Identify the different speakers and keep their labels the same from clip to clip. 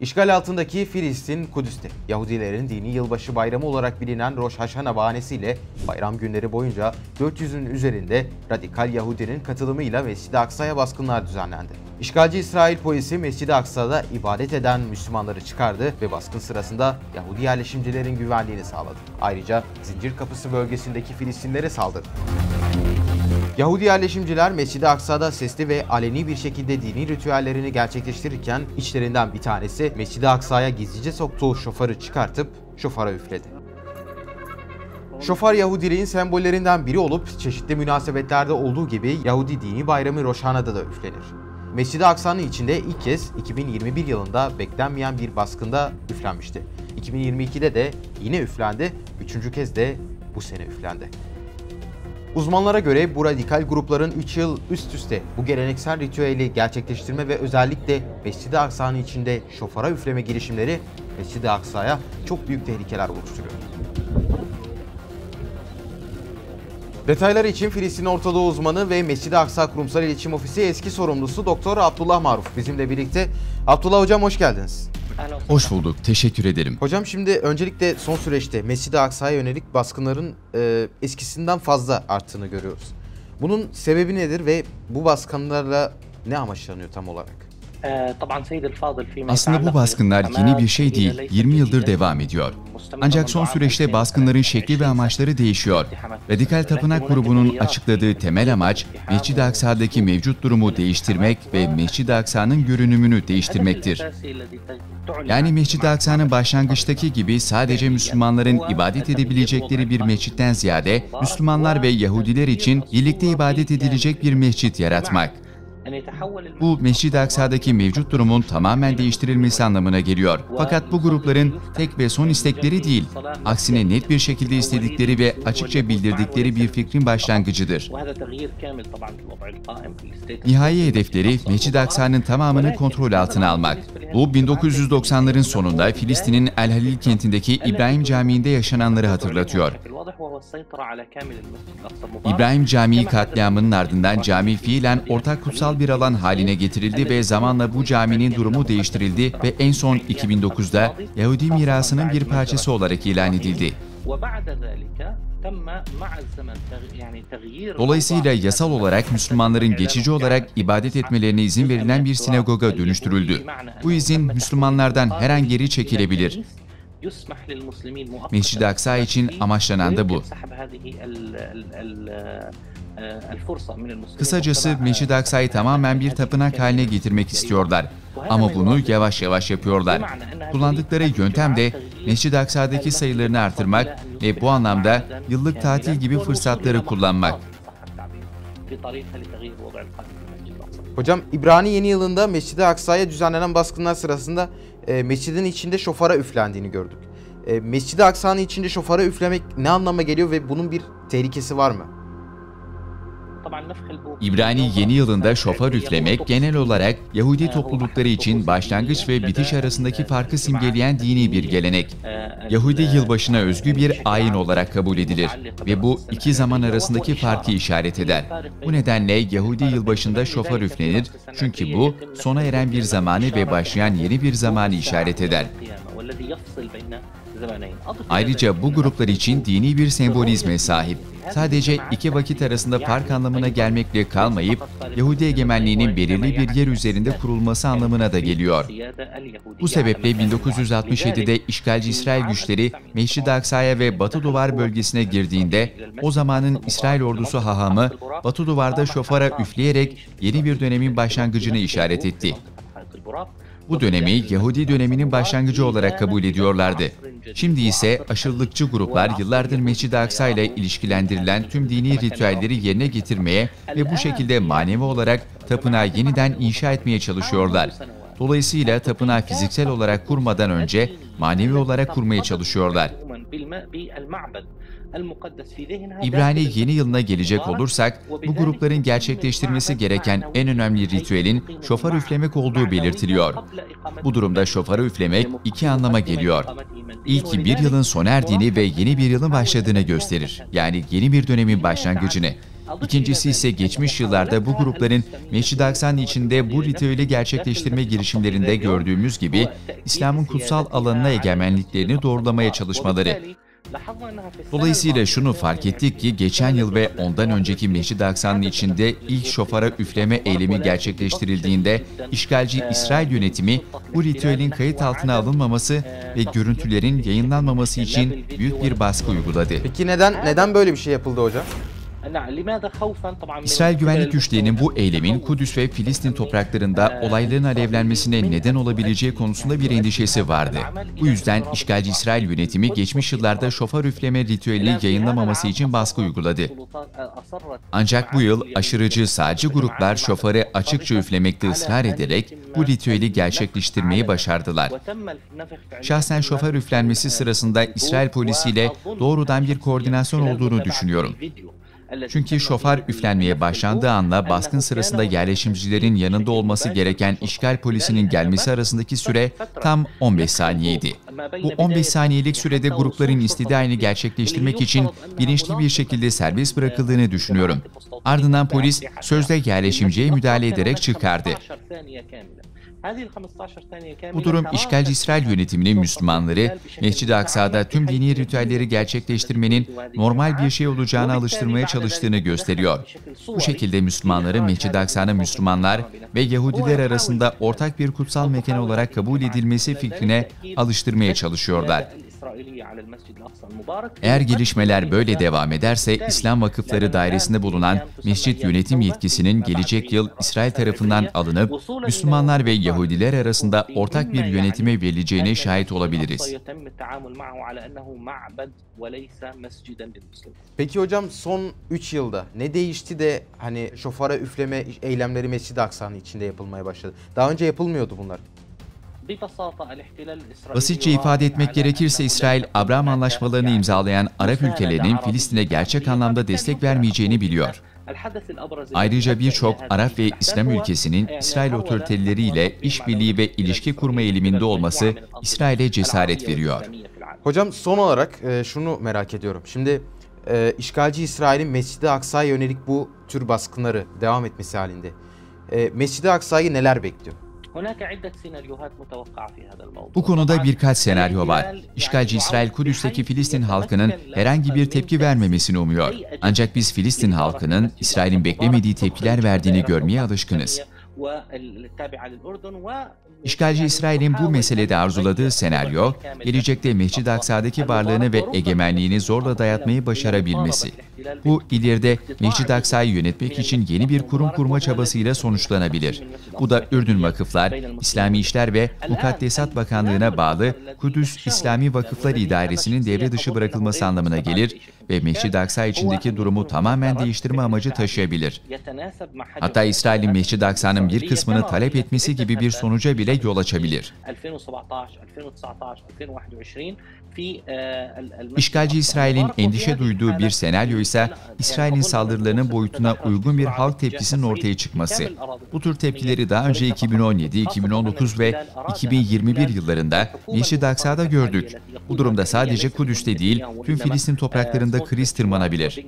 Speaker 1: İşgal altındaki Filistin, Kudüs'te Yahudilerin dini yılbaşı bayramı olarak bilinen Rosh Hashanah bahanesiyle bayram günleri boyunca 400'ün üzerinde radikal Yahudinin katılımıyla Mescid-i Aksa'ya baskınlar düzenlendi. İşgalci İsrail polisi Mescid-i Aksa'da ibadet eden Müslümanları çıkardı ve baskın sırasında Yahudi yerleşimcilerin güvenliğini sağladı. Ayrıca Zincir Kapısı bölgesindeki Filistinlere saldırdı. Yahudi yerleşimciler Mescid-i Aksa'da sesli ve aleni bir şekilde dini ritüellerini gerçekleştirirken içlerinden bir tanesi Mescid-i Aksa'ya gizlice soktuğu şofarı çıkartıp şofara üfledi. Şofar Yahudiliğin sembollerinden biri olup çeşitli münasebetlerde olduğu gibi Yahudi dini bayramı Roşana'da da üflenir. Mescid-i Aksa'nın içinde ilk kez 2021 yılında beklenmeyen bir baskında üflenmişti. 2022'de de yine üflendi, üçüncü kez de bu sene üflendi. Uzmanlara göre bu radikal grupların 3 yıl üst üste bu geleneksel ritüeli gerçekleştirme ve özellikle Mescid-i Aksa'nın içinde şofara üfleme girişimleri Mescid-i Aksa'ya çok büyük tehlikeler oluşturuyor. Detaylar için Filistin Ortadoğu uzmanı ve Mescid-i Aksa Kurumsal İletişim Ofisi eski sorumlusu Doktor Abdullah Maruf bizimle birlikte. Abdullah Hocam hoş geldiniz.
Speaker 2: Hoş bulduk. Teşekkür ederim.
Speaker 1: Hocam şimdi öncelikle son süreçte Mescid-i Aksa'ya yönelik baskınların e, eskisinden fazla arttığını görüyoruz. Bunun sebebi nedir ve bu baskınlarla ne amaçlanıyor tam olarak?
Speaker 2: Aslında bu baskınlar yeni bir şey değil, 20 yıldır devam ediyor. Ancak son süreçte baskınların şekli ve amaçları değişiyor. Radikal Tapınak grubunun açıkladığı temel amaç, Mescid-i Aksa'daki mevcut durumu değiştirmek ve Mescid-i Aksa'nın görünümünü değiştirmektir. Yani Mescid-i Aksa'nın başlangıçtaki gibi sadece Müslümanların ibadet edebilecekleri bir mescitten ziyade, Müslümanlar ve Yahudiler için birlikte ibadet edilecek bir mescit yaratmak. Bu Mescid-i Aksa'daki mevcut durumun tamamen değiştirilmesi anlamına geliyor. Fakat bu grupların tek ve son istekleri değil, aksine net bir şekilde istedikleri ve açıkça bildirdikleri bir fikrin başlangıcıdır. Nihai hedefleri Mescid-i Aksa'nın tamamını kontrol altına almak. Bu 1990'ların sonunda Filistin'in El Halil kentindeki İbrahim Camii'nde yaşananları hatırlatıyor. İbrahim Camii katliamının ardından cami fiilen ortak kutsal bir alan haline getirildi ve zamanla bu caminin durumu değiştirildi ve en son 2009'da Yahudi mirasının bir parçası olarak ilan edildi. Dolayısıyla yasal olarak Müslümanların geçici olarak ibadet etmelerine izin verilen bir sinagoga dönüştürüldü. Bu izin Müslümanlardan her an geri çekilebilir. Mescid-i Aksa için amaçlanan da bu. Kısacası Mescid-i Aksa'yı tamamen bir tapınak haline getirmek istiyorlar. Ama bunu yavaş yavaş yapıyorlar. Kullandıkları yöntem de Mescid-i Aksa'daki sayılarını artırmak ve bu anlamda yıllık tatil gibi fırsatları kullanmak.
Speaker 1: Hocam İbrani Yeni Yılında Mescid-i Aksa'ya düzenlenen baskınlar sırasında e, mescidin içinde şofara üflendiğini gördük. E, Mescid-i Aksa'nın içinde şofara üflemek ne anlama geliyor ve bunun bir tehlikesi var mı?
Speaker 2: İbrani yeni yılında şofar üflemek genel olarak Yahudi toplulukları için başlangıç ve bitiş arasındaki farkı simgeleyen dini bir gelenek. Yahudi yılbaşına özgü bir ayin olarak kabul edilir ve bu iki zaman arasındaki farkı işaret eder. Bu nedenle Yahudi yılbaşında şofar üflenir çünkü bu sona eren bir zamanı ve başlayan yeni bir zamanı işaret eder. Ayrıca bu gruplar için dini bir sembolizme sahip. Sadece iki vakit arasında fark anlamına gelmekle kalmayıp, Yahudi egemenliğinin belirli bir yer üzerinde kurulması anlamına da geliyor. Bu sebeple 1967'de işgalci İsrail güçleri Meşrid-i Aksa'ya ve Batı Duvar bölgesine girdiğinde, o zamanın İsrail ordusu hahamı Batı Duvar'da şofara üfleyerek yeni bir dönemin başlangıcını işaret etti. Bu dönemi Yahudi döneminin başlangıcı olarak kabul ediyorlardı. Şimdi ise aşırılıkçı gruplar yıllardır Mescid-i Aksa ile ilişkilendirilen tüm dini ritüelleri yerine getirmeye ve bu şekilde manevi olarak tapınağı yeniden inşa etmeye çalışıyorlar. Dolayısıyla tapınağı fiziksel olarak kurmadan önce manevi olarak kurmaya çalışıyorlar. İbrani yeni yılına gelecek olursak, bu grupların gerçekleştirmesi gereken en önemli ritüelin şofar üflemek olduğu belirtiliyor. Bu durumda şofarı üflemek iki anlama geliyor. İlki bir yılın sona erdiğini ve yeni bir yılın başladığını gösterir. Yani yeni bir dönemin başlangıcını. İkincisi ise geçmiş yıllarda bu grupların Mescid-i Aksa'nın içinde bu ritüeli gerçekleştirme girişimlerinde gördüğümüz gibi İslam'ın kutsal alanına egemenliklerini doğrulamaya çalışmaları. Dolayısıyla şunu fark ettik ki geçen yıl ve ondan önceki Mescid-i Aksa'nın içinde ilk şofara üfleme eylemi gerçekleştirildiğinde işgalci İsrail yönetimi bu ritüelin kayıt altına alınmaması ve görüntülerin yayınlanmaması için büyük bir baskı uyguladı.
Speaker 1: Peki neden neden böyle bir şey yapıldı hocam?
Speaker 2: İsrail güvenlik güçlerinin bu eylemin Kudüs ve Filistin topraklarında olayların alevlenmesine neden olabileceği konusunda bir endişesi vardı. Bu yüzden işgalci İsrail yönetimi geçmiş yıllarda şoför üfleme ritüelini yayınlamaması için baskı uyguladı. Ancak bu yıl aşırıcı sağcı gruplar şoförü açıkça üflemekte ısrar ederek bu ritüeli gerçekleştirmeyi başardılar. Şahsen şoför üflenmesi sırasında İsrail polisiyle doğrudan bir koordinasyon olduğunu düşünüyorum. Çünkü şoför üflenmeye başlandığı anla baskın sırasında yerleşimcilerin yanında olması gereken işgal polisinin gelmesi arasındaki süre tam 15 saniyeydi. Bu 15 saniyelik sürede grupların istidayını gerçekleştirmek için bilinçli bir şekilde serbest bırakıldığını düşünüyorum. Ardından polis sözde yerleşimciye müdahale ederek çıkardı. Bu durum işgalci İsrail yönetiminin Müslümanları Mescid-i Aksa'da tüm dini ritüelleri gerçekleştirmenin normal bir şey olacağını alıştırmaya çalıştığını gösteriyor. Bu şekilde Müslümanları Mescid-i Aksa'nın Müslümanlar ve Yahudiler arasında ortak bir kutsal mekan olarak kabul edilmesi fikrine alıştırmaya çalışıyorlar. Eğer gelişmeler böyle devam ederse İslam Vakıfları Dairesi'nde bulunan mescit yönetim yetkisinin gelecek yıl İsrail tarafından alınıp Müslümanlar ve Yahudiler arasında ortak bir yönetime verileceğine şahit olabiliriz.
Speaker 1: Peki hocam son 3 yılda ne değişti de hani şofara üfleme eylemleri Mescid-i Aksa'nın içinde yapılmaya başladı? Daha önce yapılmıyordu bunlar.
Speaker 2: Basitçe ifade etmek gerekirse İsrail, Abraham anlaşmalarını imzalayan Arap ülkelerinin Filistin'e gerçek anlamda destek vermeyeceğini biliyor. Ayrıca birçok Arap ve İslam ülkesinin İsrail otoriteleriyle işbirliği ve ilişki kurma eğiliminde olması İsrail'e cesaret veriyor.
Speaker 1: Hocam son olarak e, şunu merak ediyorum. Şimdi e, işgalci İsrail'in Mescid-i Aksa'ya yönelik bu tür baskınları devam etmesi halinde e, Mescid-i Aksa'yı neler bekliyor?
Speaker 2: Bu konuda birkaç senaryo var. İşgalci İsrail Kudüs'teki Filistin halkının herhangi bir tepki vermemesini umuyor. Ancak biz Filistin halkının İsrail'in beklemediği tepkiler verdiğini görmeye alışkınız. İşgalci İsrail'in bu meselede arzuladığı senaryo, gelecekte Mescid-i Aksa'daki varlığını ve egemenliğini zorla dayatmayı başarabilmesi. Bu ileride Mescid-i Aksa'yı yönetmek için yeni bir kurum kurma çabasıyla sonuçlanabilir. Bu da Ürdün Vakıflar, İslami İşler ve Mukaddesat Bakanlığı'na bağlı Kudüs İslami Vakıflar İdaresi'nin devre dışı bırakılması anlamına gelir ve Mescid-i Aksa içindeki durumu tamamen değiştirme amacı taşıyabilir. Hatta İsrail'in Mescid-i Aksa'nın bir kısmını talep etmesi gibi bir sonuca bile yol açabilir. İşgalci İsrail'in endişe duyduğu bir senaryo ise İsrail'in saldırılarının boyutuna uygun bir halk tepkisinin ortaya çıkması. Bu tür tepkileri daha önce 2017, 2019 ve 2021 yıllarında Mescid-i Aksa'da gördük. Bu durumda sadece Kudüs'te değil, tüm Filistin topraklarında kriz tırmanabilir.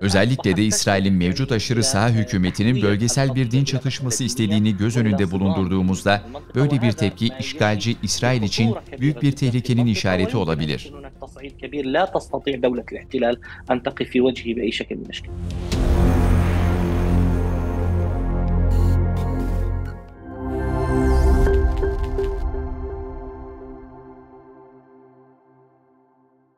Speaker 2: Özellikle de İsrail'in mevcut aşırı sağ hükümetinin bölgesel bir din çatışması istediğini göz önünde bulundurduğumuzda böyle bir tepki işgalci İsrail için büyük bir tehlikenin işareti olabilir.